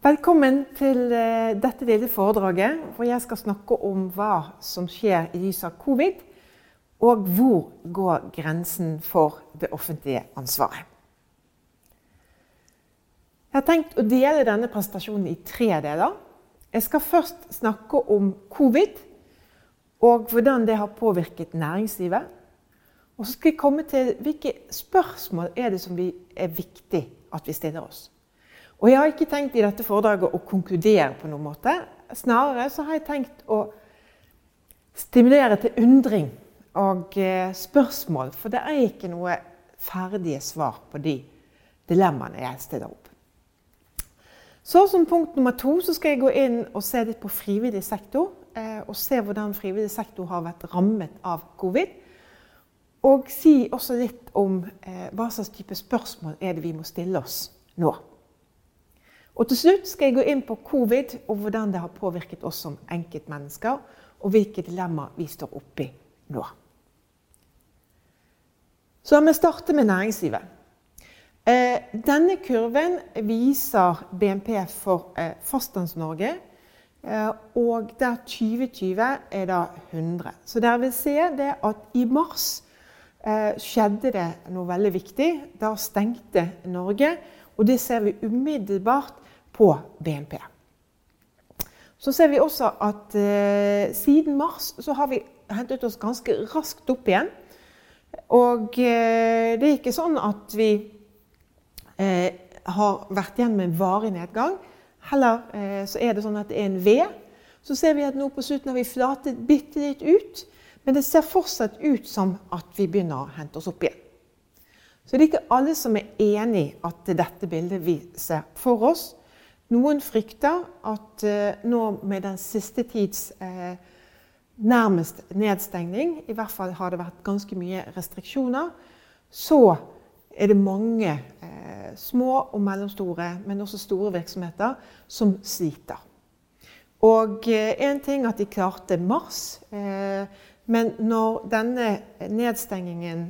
Velkommen til eh, dette lille foredraget, hvor jeg skal snakke om hva som skjer i lys av covid, og hvor går grensen for det offentlige ansvaret. Jeg har tenkt å dele denne presentasjonen i tre deler. Jeg skal først snakke om covid, og hvordan det har påvirket næringslivet. Og så skal jeg komme til hvilke spørsmål er det som er viktig at vi stiller oss. Og jeg har ikke tenkt i dette foredraget å konkludere på noen måte. Snarere så har jeg tenkt å stimulere til undring og eh, spørsmål. For det er ikke noe ferdige svar på de dilemmaene jeg stiller opp. Så som punkt nummer to så skal jeg gå inn og se litt på frivillig sektor. Eh, og se hvordan frivillig sektor har vært rammet av covid. Og si også litt om eh, hva slags type spørsmål er det vi må stille oss nå. Og til slutt skal jeg gå inn på covid og hvordan det har påvirket oss som enkeltmennesker, og hvilke dilemmaer vi står oppi nå. Så la meg starte med næringslivet. Eh, denne kurven viser BNP for eh, Fastlands-Norge. Eh, og der 2020 er da 100. Så dere vil se det at i mars skjedde det noe veldig viktig. Da stengte Norge. Og det ser vi umiddelbart på BNP. Så ser vi også at eh, siden mars så har vi hentet oss ganske raskt opp igjen. Og eh, det er ikke sånn at vi eh, har vært igjen med en varig nedgang. Heller eh, så er det sånn at det er en V. Så ser vi at nå på slutten har vi flatet bitte litt ut. Men det ser fortsatt ut som at vi begynner å hente oss opp igjen. Så det er ikke alle som er enig i at det dette bildet vi ser for oss. Noen frykter at eh, nå med den siste tids eh, nærmest nedstengning, i hvert fall har det vært ganske mye restriksjoner, så er det mange eh, små og mellomstore, men også store virksomheter som sliter. Og én ting at de klarte mars, men når denne nedstengingen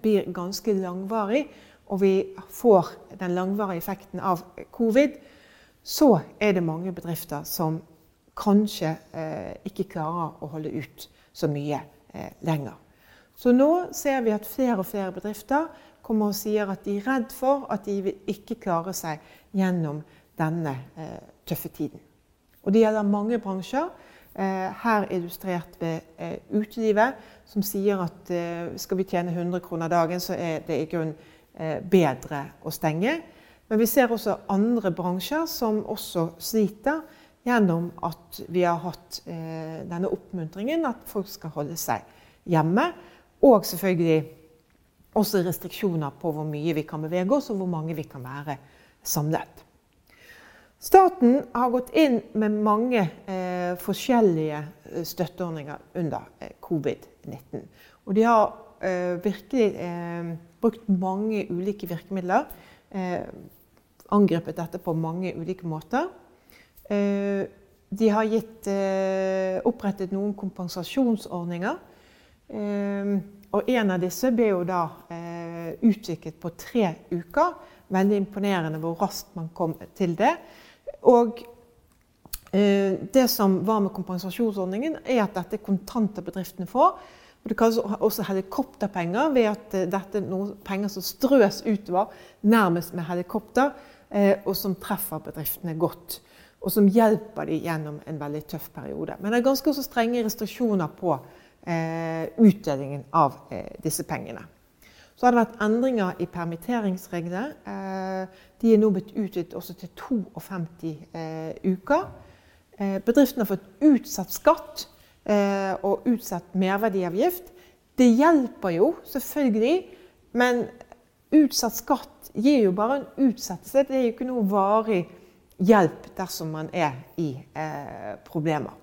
blir ganske langvarig, og vi får den langvarige effekten av covid, så er det mange bedrifter som kanskje eh, ikke klarer å holde ut så mye eh, lenger. Så nå ser vi at flere og flere bedrifter kommer og sier at de er redd for at de vil ikke klare seg gjennom denne eh, tøffe tiden. Og det gjelder mange bransjer. Eh, her illustrert ved eh, utelivet, som sier at eh, skal vi tjene 100 kroner dagen, så er det i grunn bedre å stenge. Men vi ser også andre bransjer som også sliter gjennom at vi har hatt denne oppmuntringen at folk skal holde seg hjemme. Og selvfølgelig også restriksjoner på hvor mye vi kan bevege oss, og hvor mange vi kan være samlet. Staten har gått inn med mange eh, forskjellige eh, støtteordninger under eh, covid-19. Og de har eh, virkelig eh, brukt mange ulike virkemidler angrepet dette på mange ulike måter. Eh, de har gitt, eh, opprettet noen kompensasjonsordninger. Eh, og en av disse ble jo da utviklet på tre uker. Veldig imponerende hvor raskt man kom til det. Og det som var med kompensasjonsordningen, er at dette er kontanter bedriftene får. Og det kalles også helikopterpenger, ved at dette er noen penger som strøs utover nærmest med helikopter Eh, og som treffer bedriftene godt. Og som hjelper dem gjennom en veldig tøff periode. Men det er ganske også strenge restriksjoner på eh, utdelingen av eh, disse pengene. Så har det vært endringer i permitteringsreglene. Eh, de er nå blitt utvidet også til 52 eh, uker. Bedriften bedriftene har fått utsatt skatt og utsatt merverdiavgift. Det hjelper jo, selvfølgelig, men utsatt skatt gir jo bare en utsettelse. Det er jo ikke noe varig hjelp dersom man er i eh, problemer.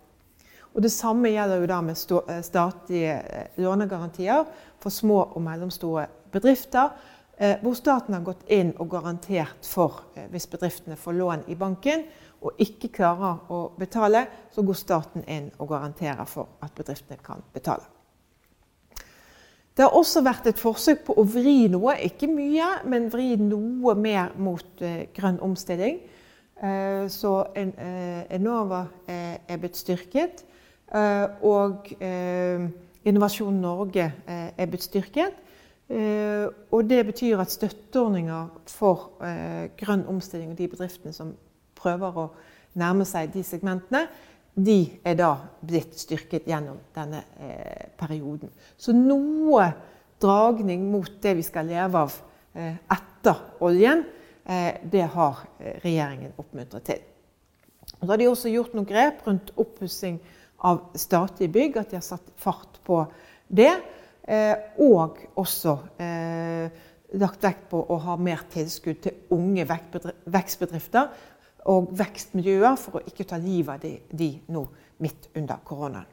Og Det samme gjelder jo da med eh, statlige eh, lånegarantier for små og mellomstore bedrifter. Eh, hvor staten har gått inn og garantert for eh, hvis bedriftene får lån i banken og ikke klarer å betale, så går staten inn og garanterer for at bedriftene kan betale. Det har også vært et forsøk på å vri noe, ikke mye, men vri noe mer mot eh, grønn omstilling. Så en, Enova er blitt styrket. Og Innovasjon Norge er blitt styrket. Og det betyr at støtteordninger for grønn omstilling og de bedriftene som prøver å nærme seg de segmentene, de er da blitt styrket gjennom denne eh, perioden. Så noe dragning mot det vi skal leve av eh, etter oljen, eh, det har eh, regjeringen oppmuntret til. Og så har de også gjort noen grep rundt oppussing av statlige bygg, at de har satt fart på det. Eh, og også eh, lagt vekt på å ha mer tilskudd til unge vekstbedrifter og vekstmiljøer for å ikke ta livet av de, de nå midt under koronaen.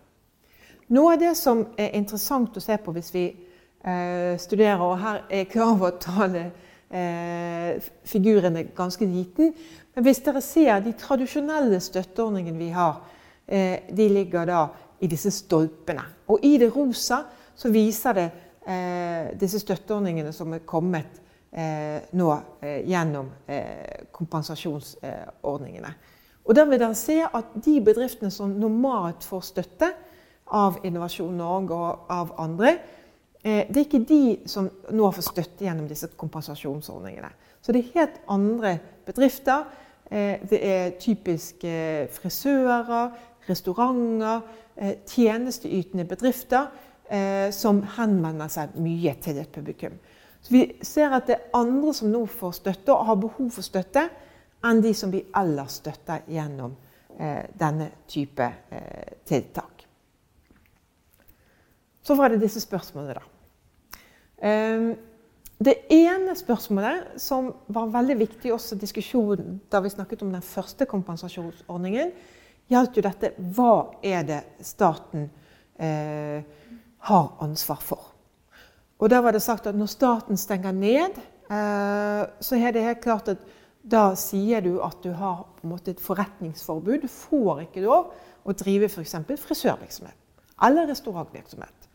Noe av det som er interessant å se på hvis vi eh, studerer, og her er jeg klar over å tale eh, figuren er ganske liten, men hvis dere ser de tradisjonelle støtteordningene vi har, eh, de ligger da i disse stolpene. Og i det rosa så viser det eh, disse støtteordningene som er kommet Eh, nå eh, gjennom eh, kompensasjonsordningene. Og da vil dere se at de bedriftene som normalt får støtte av Innovasjon Norge og av andre, det er ikke de som nå får støtte gjennom disse kompensasjonsordningene. Så det er helt andre bedrifter. Det er typisk frisører, restauranter, tjenesteytende bedrifter som henvender seg mye til et publikum. Så vi ser at det er andre som nå får støtte og har behov for støtte, enn de som vi ellers støtter gjennom eh, denne type eh, tiltak. Så var det disse spørsmålene, da. Eh, det ene spørsmålet som var veldig viktig også i diskusjonen da vi snakket om den første kompensasjonsordningen, gjaldt jo dette hva er det staten eh, har ansvar for. Og da var det sagt at når staten stenger ned, eh, så er det helt klart at da sier du at du har måte et forretningsforbud. Du får ikke lov å drive f.eks. frisørvirksomhet eller restaurantvirksomhet.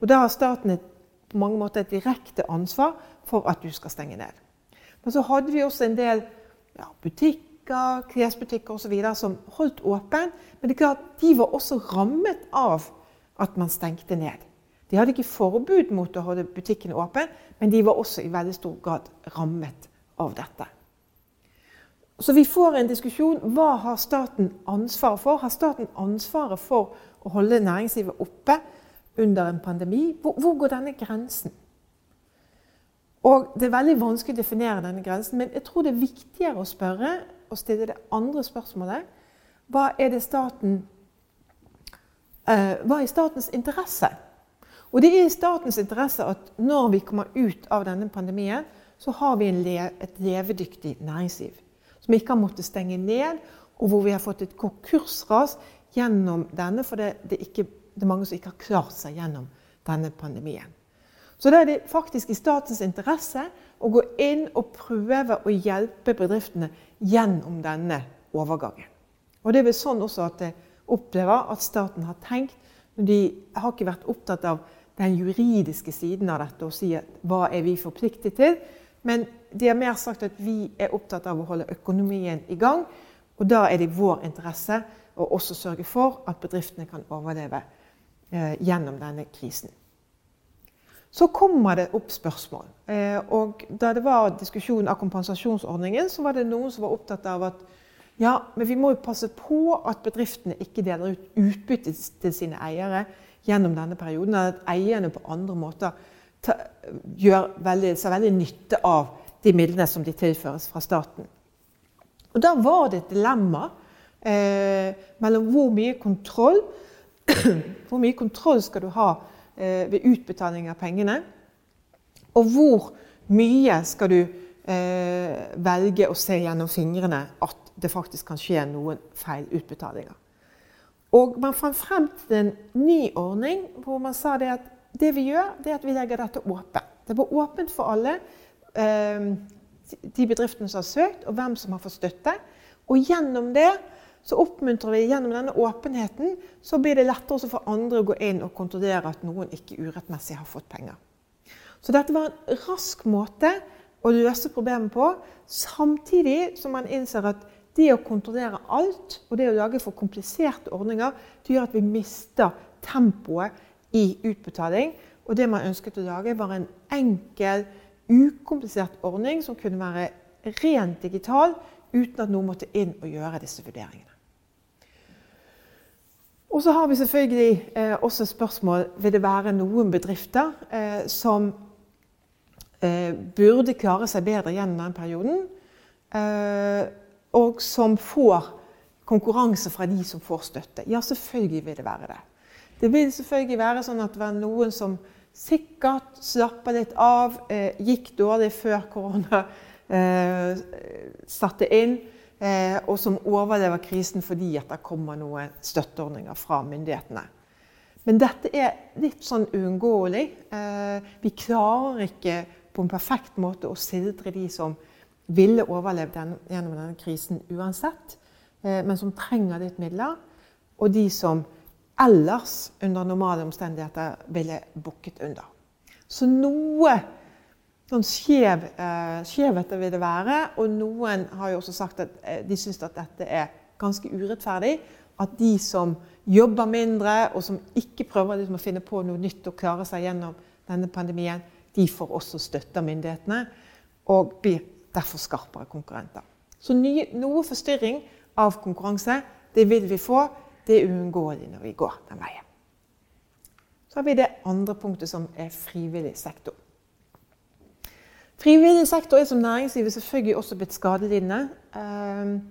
Og da har staten et, på mange måter et direkte ansvar for at du skal stenge ned. Men så hadde vi også en del ja, butikker, klesbutikker osv. som holdt åpen. Men det er klart, de var også rammet av at man stengte ned. De hadde ikke forbud mot å holde butikken åpen, men de var også i veldig stor grad rammet av dette. Så vi får en diskusjon hva har staten ansvaret for. Har staten ansvaret for å holde næringslivet oppe under en pandemi? Hvor, hvor går denne grensen? Og Det er veldig vanskelig å definere denne grensen, men jeg tror det er viktigere å spørre og stille det andre spørsmålet. Hva er det staten uh, Hva er statens interesse? Og det er i statens interesse at når vi kommer ut av denne pandemien, så har vi le et levedyktig næringsliv. Som ikke har måttet stenge ned, og hvor vi har fått et konkursras gjennom denne. For det, det, er, ikke, det er mange som ikke har klart seg gjennom denne pandemien. Så da er det faktisk i statens interesse å gå inn og prøve å hjelpe bedriftene gjennom denne overgangen. Og det er vel sånn også at jeg opplever at staten har tenkt. De har ikke vært opptatt av den juridiske siden av dette og si hva er vi forpliktet til. Men de har mer sagt at vi er opptatt av å holde økonomien i gang. Og da er det i vår interesse å også sørge for at bedriftene kan overleve eh, gjennom denne krisen. Så kommer det opp spørsmål. Eh, og da det var diskusjon av kompensasjonsordningen, så var det noen som var opptatt av at ja, men vi må jo passe på at bedriftene ikke deler ut utbytte til sine eiere gjennom denne perioden. At eierne på andre måter ta, gjør veldig, så veldig nytte av de midlene som de tilføres fra staten. Og Da var det et dilemma eh, mellom hvor mye kontroll hvor mye kontroll skal du ha eh, ved utbetaling av pengene, og hvor mye skal du eh, velge å se gjennom fingrene at det faktisk kan skje noen feil utbetalinger. Og man fant frem til en ny ordning hvor man sa det at det vi gjør, det er at vi legger dette åpent. Det var åpent for alle eh, de bedriftene som har søkt, og hvem som har fått støtte. Og gjennom det så oppmuntrer vi gjennom denne åpenheten, så blir det lettere også for andre å gå inn og kontrollere at noen ikke urettmessig har fått penger. Så dette var en rask måte å løse problemet på, samtidig som man innser at det å kontrollere alt og det å lage for kompliserte ordninger det gjør at vi mister tempoet i utbetaling. Og det man ønsket å lage, var en enkel, ukomplisert ordning som kunne være rent digital, uten at noen måtte inn og gjøre disse vurderingene. Og så har vi selvfølgelig eh, også spørsmål vil det være noen bedrifter eh, som eh, burde klare seg bedre gjennom den perioden, eh, og som får konkurranse fra de som får støtte. Ja, selvfølgelig vil det være det. Det vil selvfølgelig være sånn at det var noen som sikkert slappa litt av, eh, gikk dårlig før korona eh, satte inn, eh, og som overlever krisen fordi at det kommer noen støtteordninger fra myndighetene. Men dette er litt sånn uunngåelig. Eh, vi klarer ikke på en perfekt måte å sildre de som ville overlevd den, gjennom denne krisen uansett, eh, men som trenger litt midler, og de som ellers under normale omstendigheter ville bukket under. Så noe sånn skjev, eh, skjevheter vil det være. Og noen har jo også sagt at eh, de syns at dette er ganske urettferdig. At de som jobber mindre, og som ikke prøver liksom å finne på noe nytt og klare seg gjennom denne pandemien, de får også støtte av myndighetene og blir derfor skarpere konkurrenter. Så noe forstyrring av konkurranse det vil vi få det er uunngåelig når vi går den veien. Så har vi det andre punktet, som er frivillig sektor. Frivillig sektor er som næringslivet selvfølgelig også blitt skadelidende. Ehm,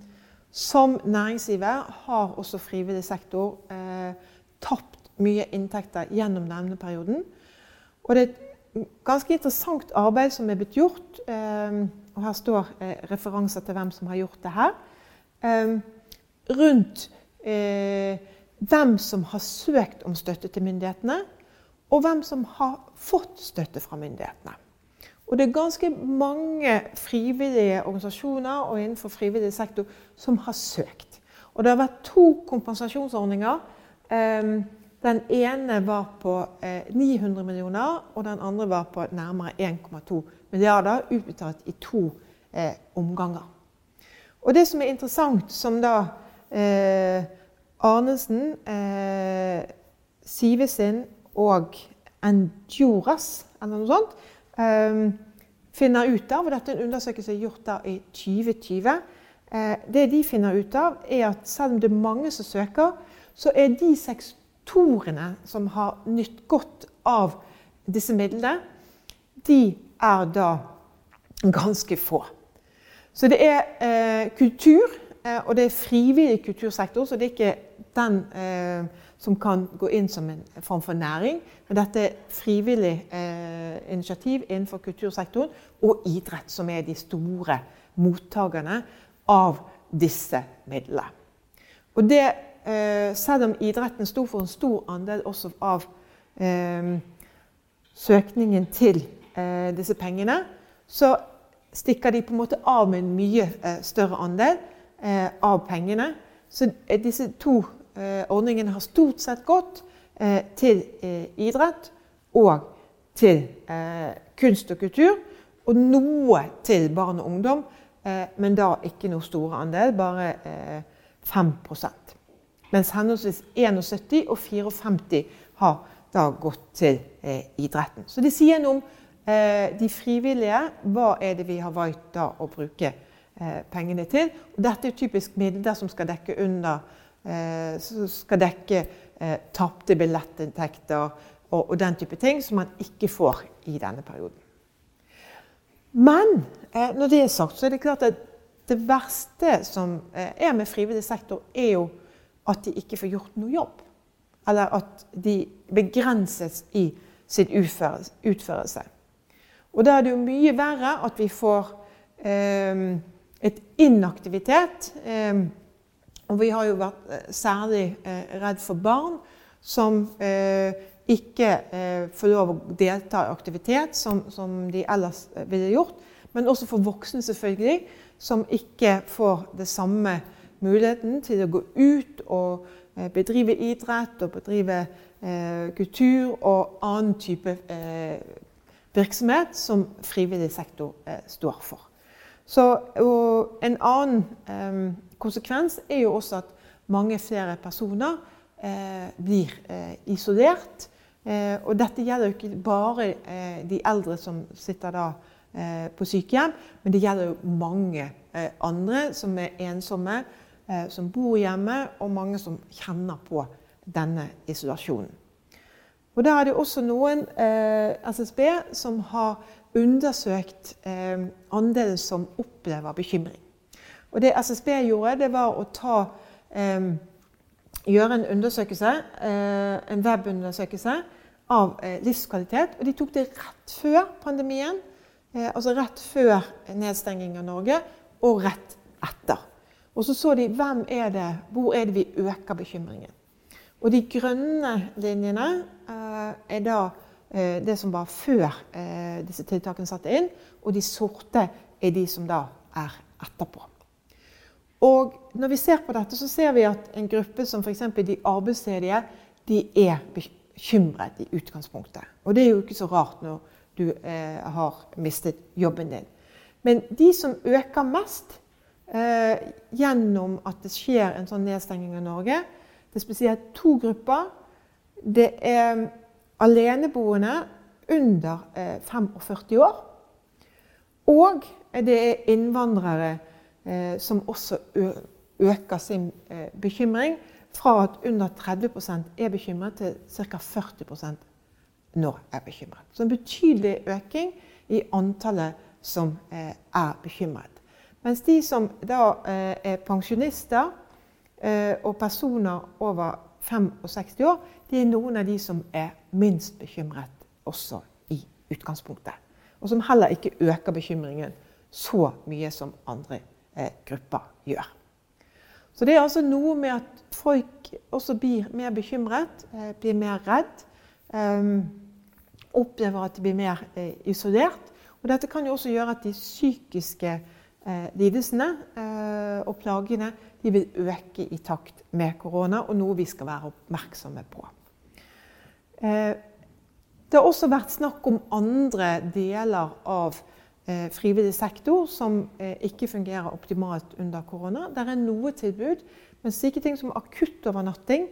som næringslivet har også frivillig sektor eh, tapt mye inntekter gjennom denne perioden. Og det er et ganske interessant arbeid som er blitt gjort. Ehm, og her står eh, referanser til hvem som har gjort det her. Ehm, rundt eh, hvem som har søkt om støtte til myndighetene, og hvem som har fått støtte fra myndighetene. Og det er ganske mange frivillige organisasjoner og innenfor frivillig sektor som har søkt. Og det har vært to kompensasjonsordninger. Den ene var på 900 eh, millioner, og den andre var på nærmere 1,2 milliarder, utbetalt i to eh, omganger. Og det som er interessant, som da eh, Arnesen, eh, Sivesin og Enduras eller noe sånt, eh, finner ut av, og dette er en undersøkelse gjort da i 2020 eh, Det de finner ut av, er at selv om det er mange som søker, så er de sektorene som har nytt godt av disse midlene, de er da ganske få. Så det er eh, kultur, Eh, og det er frivillig kultursektor, så det er ikke den eh, som kan gå inn som en form for næring. Men dette er frivillig eh, initiativ innenfor kultursektoren og idrett, som er de store mottakerne av disse midlene. Og det, selv om idretten sto for en stor andel også av eh, søkningen til eh, disse pengene, så stikker de på en måte av med en mye større andel eh, av pengene. Så eh, disse to eh, ordningene har stort sett gått eh, til eh, idrett og til eh, kunst og kultur. Og noe til barn og ungdom, men da ikke noe store andel, bare 5 Mens henholdsvis 71 og 54 har da gått til idretten. Så det sier noe om de frivillige. Hva er det vi har valgt da å bruke Eh, pengene til. Dette er typisk midler som skal dekke under eh, som skal dekke eh, tapte billettinntekter og, og, den type ting som man ikke får i denne perioden. Men når det er sagt, så er det klart at det verste som er med frivillig sektor, er jo at de ikke får gjort noe jobb. Eller at de begrenses i sin utførelse. Og da er det jo mye verre at vi får eh, et inaktivitet. Eh, og vi har jo vært eh, særlig eh, redd for barn som eh, ikke får lov å delta i aktivitet som, som de ellers ville gjort. Men også for voksne, selvfølgelig, som ikke får det samme muligheten til å gå ut og bedrive idrett og bedrive kultur og annen type virksomhet som frivillig sektor eh, står for. Så, en annen eh, konsekvens er jo også at mange flere personer eh, blir eh, isolert. Eh, og dette gjelder jo ikke bare de eldre som sitter da på sykehjem, men det gjelder jo mange andre som er ensomme, som bor hjemme, og mange som kjenner på denne isolasjonen. Og Da er det også noen eh, SSB som har undersøkt eh, andelen som opplever bekymring. Og Det SSB gjorde, det var å ta, eh, gjøre en undersøkelse, eh, en webundersøkelse av eh, livskvalitet. Og de tok det rett før pandemien, eh, altså rett før nedstenging av Norge, og rett etter. Og så så de hvem er det, hvor er det vi øker bekymringen. Og de grønne linjene eh, er da eh, det som var før eh, disse tiltakene satte inn. Og de sorte er de som da er etterpå. Og når vi ser på dette, så ser vi at en gruppe som f.eks. de arbeidsledige, de er bekymret i utgangspunktet. Og det er jo ikke så rart når du eh, har mistet jobben din. Men de som øker mest eh, gjennom at det skjer en sånn nedstenging av Norge, det er spesielt to grupper. Det er aleneboende under 45 eh, år. Og det er innvandrere eh, som også øker sin eh, bekymring. Fra at under 30% er bekymret, til ca. 40 nå er bekymret. Så en betydelig øking i antallet som er bekymret. Mens de som da er pensjonister, Eh, og personer over 65 år de er noen av de som er minst bekymret også i utgangspunktet. Og som heller ikke øker bekymringen så mye som andre eh, grupper gjør. Så det er altså noe med at folk også blir mer bekymret, eh, blir mer redd. Eh, opplever at de blir mer eh, isolert. Og dette kan jo også gjøre at de psykiske eh, lidelsene og plagene vil øke i takt med korona, og noe vi skal være oppmerksomme på. Eh, det har også vært snakk om andre deler av eh, frivillig sektor som eh, ikke fungerer optimalt under korona. Det er noe tilbud, men slike ting som akuttovernatting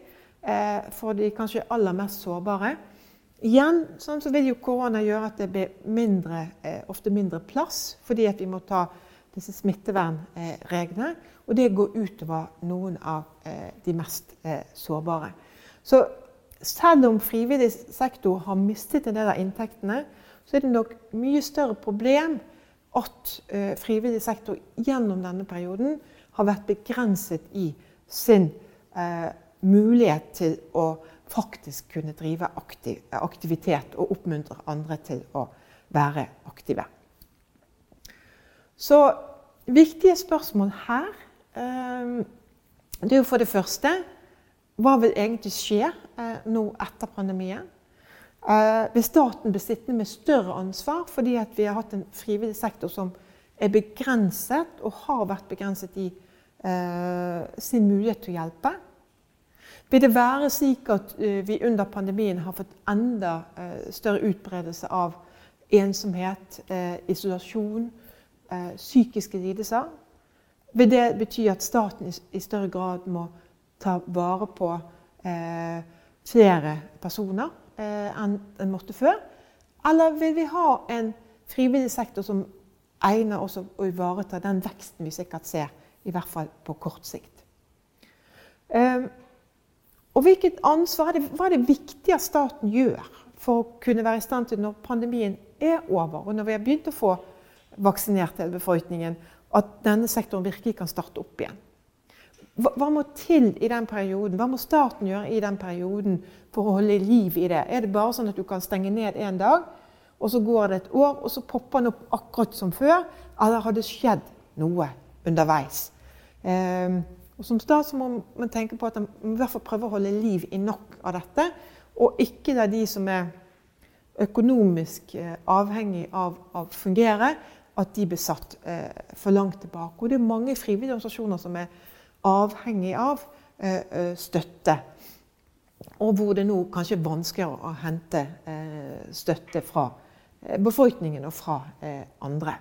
for de kanskje aller mest sårbare Igjen sånn så vil jo korona gjøre at det blir mindre, ofte mindre plass, fordi vi må ta disse smittevernreglene. Og det går utover noen av eh, de mest eh, sårbare. Så selv om frivillig sektor har mistet en del av inntektene, så er det nok mye større problem at eh, frivillig sektor gjennom denne perioden har vært begrenset i sin mulighet til å faktisk kunne drive aktiv, aktivitet og oppmuntre andre til å være aktive. Så viktige spørsmål her ehm, det er jo for det første hva vil egentlig skje eh, nå etter pandemien? Eh, vil staten bli sittende med større ansvar fordi vi har hatt en frivillig sektor som er begrenset, og har vært begrenset i eh, sin mulighet til å hjelpe? Vil det være slik at vi under pandemien har fått enda større utbredelse av ensomhet, isolasjon, psykiske lidelser, vil det bety at staten i, større grad må ta vare på eh, flere personer eh, enn den måtte før? Eller vil vi ha en frivillig sektor som egner også å ivareta den veksten vi sikkert ser, i hvert fall på kort sikt? Eh, og hvilket ansvar er det, Hva er det viktig at staten gjør for å kunne være i stand til når pandemien er over, og når vi har begynt å få vaksinert hele befolkningen, at denne sektoren virkelig kan starte opp igjen. Hva, må til i den perioden? Hva må staten gjøre i den perioden for å holde liv i det? Er det bare sånn at du kan stenge ned en dag, og så går det et år, og så popper den opp akkurat som før? Eller har det skjedd noe underveis? Eh, og Som stat må man tenke på at man i hvert fall prøver å holde liv i nok av dette, og ikke la de som er økonomisk eh, avhengig av å fungere, at de ble satt eh, for langt tilbake. Og det er mange frivillige organisasjoner som er avhengig av eh, eh, støtte. Og hvor det nå kanskje er vanskeligere å hente eh, støtte fra befolkningen og fra andre.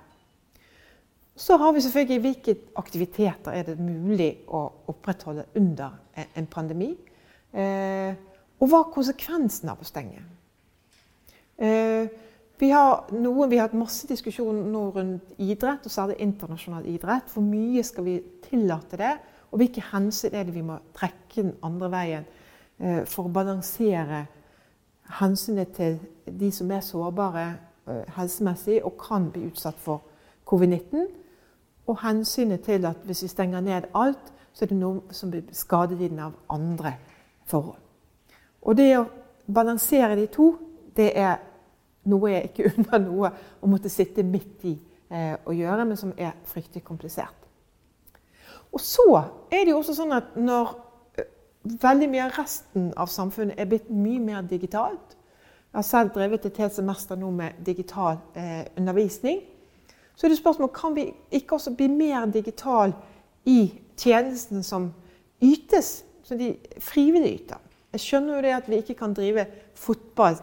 Så har vi selvfølgelig hvilke aktiviteter er det mulig å opprettholde under en pandemi. Og hva er konsekvensen av å stenge? Vi har, noen, vi har hatt masse diskusjon nå rundt idrett, og særlig internasjonal idrett. Hvor mye skal vi tillate det, og hvilke hensyn er det vi må trekke den andre veien for å balansere hensynet til de som er sårbare helsemessig og kan bli utsatt for covid-19, og hensynet til at hvis vi stenger ned alt, så er det noe som blir skadelidende av andre forhold. Og det å balansere de to, det er noe jeg ikke unner noe å måtte sitte midt i eh, og gjøre, men som er fryktelig komplisert. Og så er det jo også sånn at når eh, veldig mye av resten av samfunnet er blitt mye mer digitalt Jeg har selv drevet et helt semester nå med digital eh, undervisning så er det spørsmål kan vi ikke også bli mer digital i tjenesten som ytes, som de frivillig yter. Jeg skjønner jo det at vi ikke kan drive fotball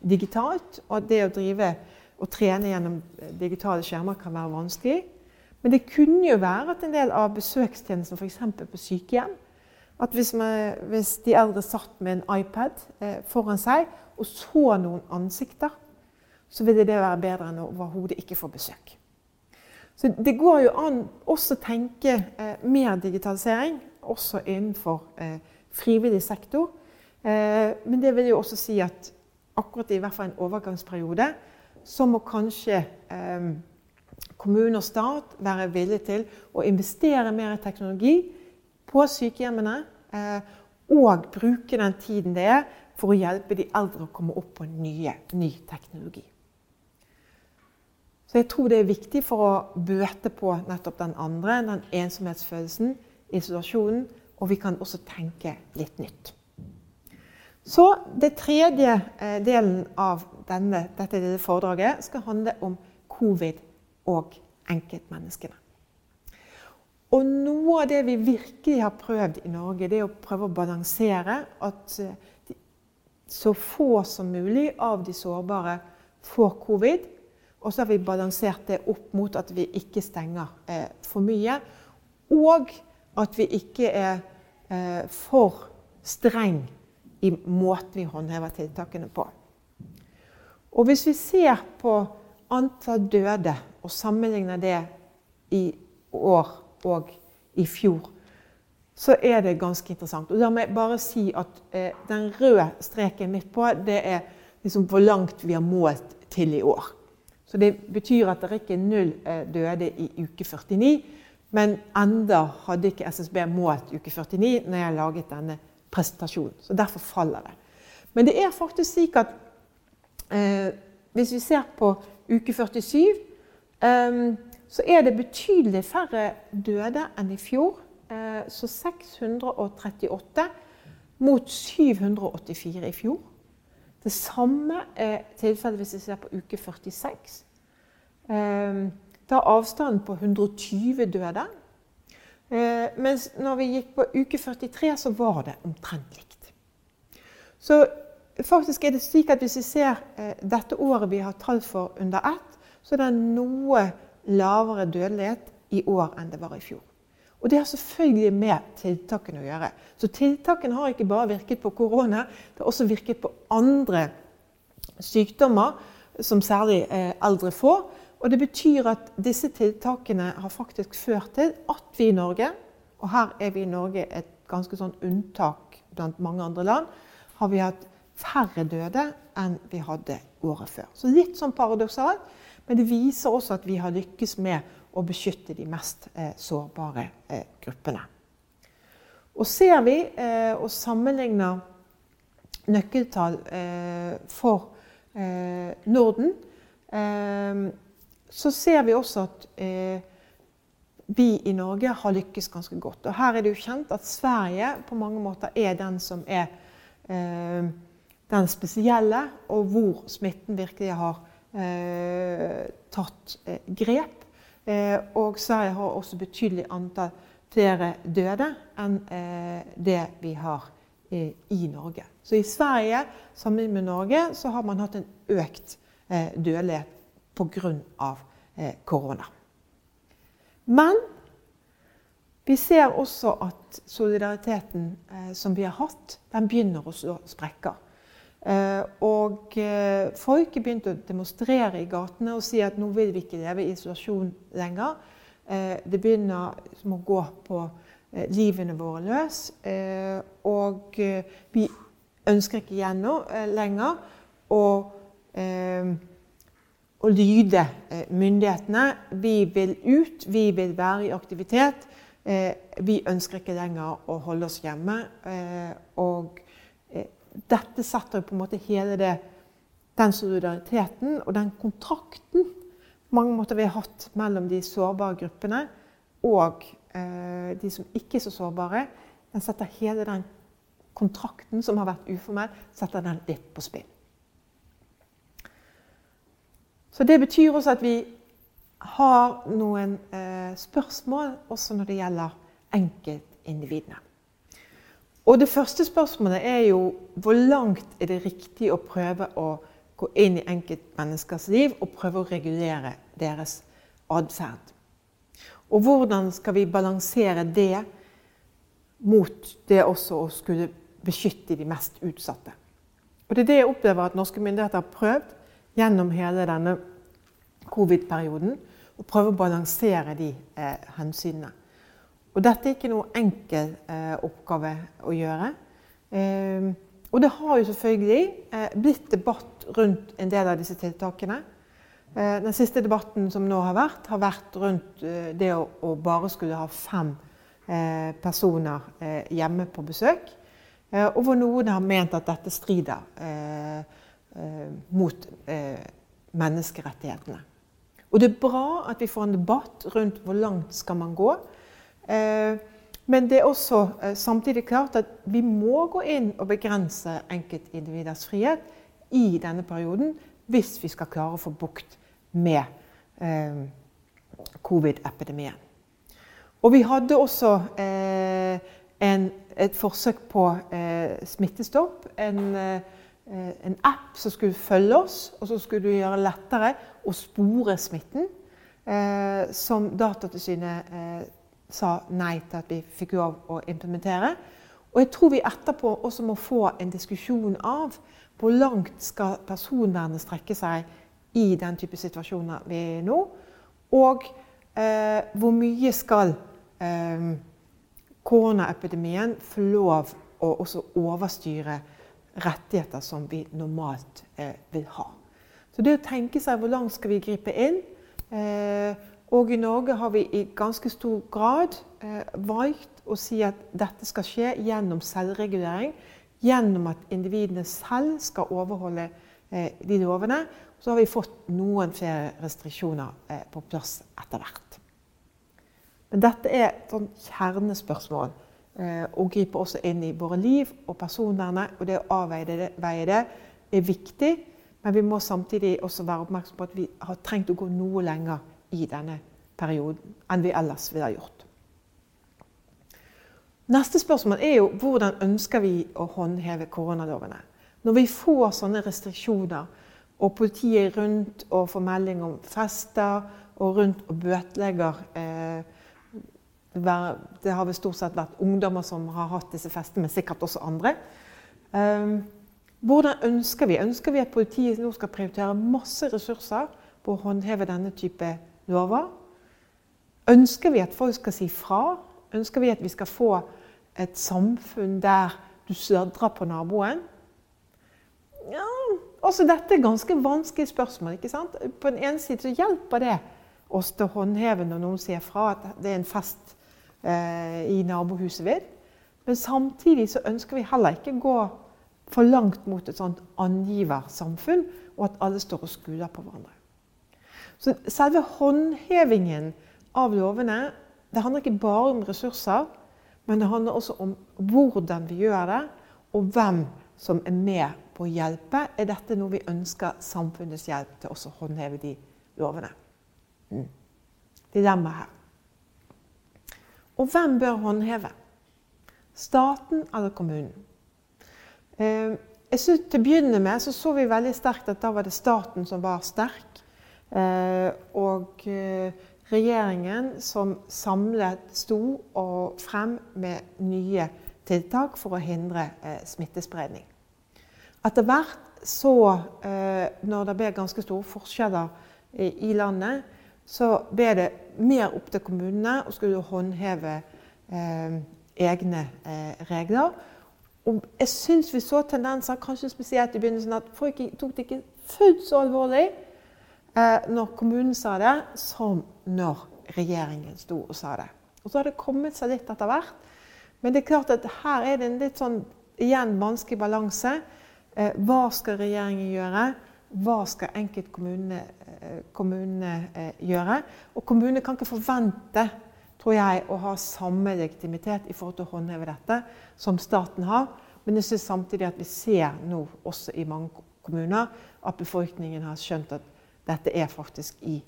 digitalt, og at det å drive og trene gjennom digitale skjermer kan være vanskelig. Men det kunne jo være at en del av besøkstjenesten, f.eks. på sykehjem At hvis, man, hvis, de eldre satt med en iPad eh, foran seg og så noen ansikter, så ville det være bedre enn å overhodet ikke få besøk. Så det går jo an også å tenke eh, mer digitalisering, også innenfor eh, frivillig sektor. Eh, men det vil jo også si at akkurat i hvert fall en overgangsperiode så må kanskje eh, kommune og stat være villig til å investere mer i teknologi på sykehjemmene. Eh, og bruke den tiden det er for å hjelpe de eldre å komme opp på nye, ny teknologi. Så jeg tror det er viktig for å bøte på nettopp den andre, den ensomhetsfølelsen, isolasjonen. Og vi kan også tenke litt nytt. Så det tredje eh, delen av denne, dette lille foredraget skal handle om covid og enkeltmenneskene. Og noe av det vi virkelig har prøvd i Norge, det er å prøve å balansere at eh, så få som mulig av de sårbare får covid og så har vi balansert det opp mot at vi ikke stenger eh, for mye. Og at vi ikke er eh, for streng i måten vi håndhever tiltakene på. Og hvis vi ser på antall døde og sammenligner det i år og i fjor, så er det ganske interessant. Og la meg bare si at eh, den røde streken midt på, det er liksom hvor langt vi har målt til i år. Så det betyr at det ikke er null eh, døde i uke 49. Men enda hadde ikke SSB målt uke 49 når jeg laget denne presentasjonen. Så derfor faller det. Men det er faktisk slik at eh, hvis vi ser på uke 47, eh, så er det betydelig færre døde enn i fjor. Eh, så 638 mot 784 i fjor. Det samme er tilfellet hvis vi ser på uke 46. Ehm, da er avstanden på 120 døde. Eh, mens når vi gikk på uke 43, så var det omtrent likt. Så faktisk er det slik at hvis vi ser eh, dette året vi har tall for under ett, så er det noe lavere dødelighet i år enn det var i fjor. Og det har selvfølgelig med tiltakene å gjøre. Så tiltakene har ikke bare virket på korona, det har også virket på andre sykdommer som særlig eh, eldre får. Og det betyr at disse tiltakene har faktisk ført til at vi i Norge, og her er vi i Norge et ganske sånn unntak blant mange andre land, har vi hatt færre døde enn vi hadde året før. Så litt sånn paradoksalt, men det viser også at vi har lykkes med å beskytte de mest eh, sårbare eh, gruppene. Og ser vi eh, og sammenligner nøkkeltall eh, for eh, Norden, eh, så ser vi også at vi i Norge har lykkes ganske godt. Og her er det jo kjent at Sverige på mange måter er den som er den spesielle, og hvor smitten virkelig har tatt grep. Eh, og Sverige har også betydelig antall flere døde enn eh, det vi har i Norge. Så i Sverige sammen med Norge så har man hatt en økt eh, dødelighet pga. Eh, korona. Men vi ser også at solidariteten eh, som vi har hatt, den begynner å slå sprekker. Eh, og eh, folk begynte å demonstrere i gatene og si at nå vil vi ikke leve i isolasjon lenger. Det begynner å gå på livene våre løs. Og vi ønsker ikke igjen nå lenger å å lyde eh, myndighetene. Vi vil ut, vi vil være i aktivitet. Eh, vi ønsker ikke lenger å holde oss hjemme. Eh, og dette setter på en måte hele det, den solidariteten og den kontrakten mange måter vi har hatt mellom de sårbare gruppene og de som ikke er så sårbare. Den setter hele den kontrakten som har vært uformell, setter den litt på spill. Så det betyr også at vi har noen eh, spørsmål også når det gjelder enkeltindividene. Og det første spørsmålet er jo hvor langt er det riktig å prøve å gå inn i enkeltmenneskers liv og prøve å regulere deres atferd. Og hvordan skal vi balansere det mot det også å skulle beskytte de mest utsatte. Og Det er det jeg opplever at norske myndigheter har prøvd gjennom hele denne covid-perioden. Og prøve å balansere de eh, hensynene. Og dette er ikke noe enkel eh, oppgave å gjøre. Eh, og det har jo selvfølgelig eh, blitt debatt rundt en del av disse tiltakene. Eh, den siste debatten som nå har vært, har vært rundt eh, det å, å, bare skulle ha fem personer hjemme på besøk. og hvor noen har ment at dette strider mot menneskerettighetene. Og det er bra at vi får en debatt rundt hvor langt skal man gå. Eh, men det er også eh, samtidig klart at vi må gå inn og begrense enkeltindividers frihet i denne perioden hvis vi skal klare å få bukt med eh, covid-epidemien. Og vi hadde også en, et forsøk på smittestopp. En, en app som skulle følge oss, og som skulle gjøre det lettere å spore smitten. Eh, som Datatilsynet eh, sa nei til at vi fikk lov å implementere. Og jeg tror vi etterpå også må få en diskusjon av hvor langt skal personvernet strekke seg i den type situasjoner vi er i nå. Og eh, hvor mye skal eh, koronaepidemien få lov å også overstyre rettigheter som vi normalt eh, vil ha. Så det å tenke seg hvor langt skal vi gripe inn eh, Og i Norge har vi i ganske stor grad eh, valgt å si at dette skal skje gjennom selvregulering. Gjennom at individene selv skal overholde eh, de lovene. Så har vi fått noen flere restriksjoner eh, på plass etter hvert. Men dette er et sånn kjernespørsmål. Eh, og griper også inn i våre liv og personvernet. Og det å avveie det, er viktig. Men vi må samtidig også være oppmerksom på at vi har trengt å gå noe lenger i denne perioden enn vi ellers ville ha gjort. Neste spørsmål er jo hvordan ønsker vi å håndheve koronalovene? Når vi får sånne restriksjoner, og politiet er rundt og får melding om fester, og rundt og bøtelegger eh, Det har vel stort sett vært ungdommer som har hatt disse festene, men sikkert også andre. Um, hvordan ønsker vi? Ønsker vi at politiet nå skal prioritere masse ressurser på å håndheve denne type lover? Ønsker vi at folk skal si fra? Ønsker vi at vi skal få et samfunn der du sødrer på naboen? Ja, også dette er ganske vanskelige spørsmål. ikke sant? På den ene side så hjelper det oss til å håndheve når noen sier fra at det er en fest i nabohuset ved. Men samtidig så ønsker vi heller ikke gå for langt mot et sånt angiversamfunn, og at alle står og skuler på hverandre. Så selve håndhevingen av lovene det handler ikke bare om ressurser, men det handler også om hvordan vi gjør det, og hvem som er med på å hjelpe. Er dette noe vi ønsker samfunnets hjelp til å håndheve de lovene? Mm. Dilemmaet her. Og hvem bør håndheve? Staten eller kommunen? Eh, jeg synes Til å begynne med så, så vi veldig sterkt at da var det staten som var sterk. Eh, og eh, regjeringen som samlet sto og frem med nye tiltak for å hindre smittespredning. Etter hvert så, når det ble ganske store forskjeller i landet, så ble det mer opp til kommunene å skulle håndheve eh, egne eh, regler. Og jeg syns vi så tendenser, kanskje spesielt i begynnelsen, at folk tok det ikke fullt så alvorlig eh, når kommunen sa det, som når regjeringen sto og sa det. Og så har det kommet seg litt etter hvert. Men det er klart at her er det en litt sånn igjen vanskelig balanse. Eh, hva skal regjeringen gjøre? Hva skal enkeltkommunene eh, eh, gjøre? Og kommunene kan ikke forvente tror jeg, å ha samme legitimitet i forhold til å håndheve dette som staten har. Men jeg synes samtidig at vi ser nå også i mange kommuner at befolkningen har skjønt at dette er faktisk i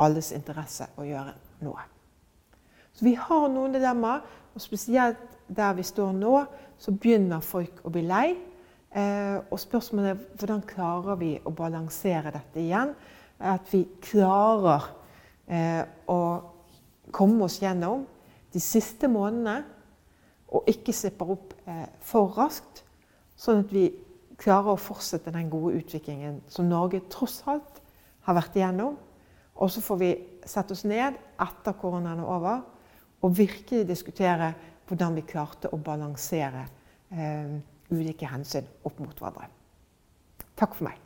alles interesse å gjøre noe. Så vi har noen dilemmaer, og spesielt der vi står nå, så begynner folk å bli lei. Eh, og spørsmålet er hvordan klarer vi å balansere dette igjen? At vi klarer eh, å komme oss gjennom de siste månedene og ikke slipper opp eh, for raskt, sånn at vi klarer å fortsette den gode utviklingen som Norge tross alt har vært igjennom. Og så får vi sette oss ned etter koronaen er over og virkelig diskutere hvordan vi klarte å balansere ulike hensyn opp mot hverandre. Takk for meg.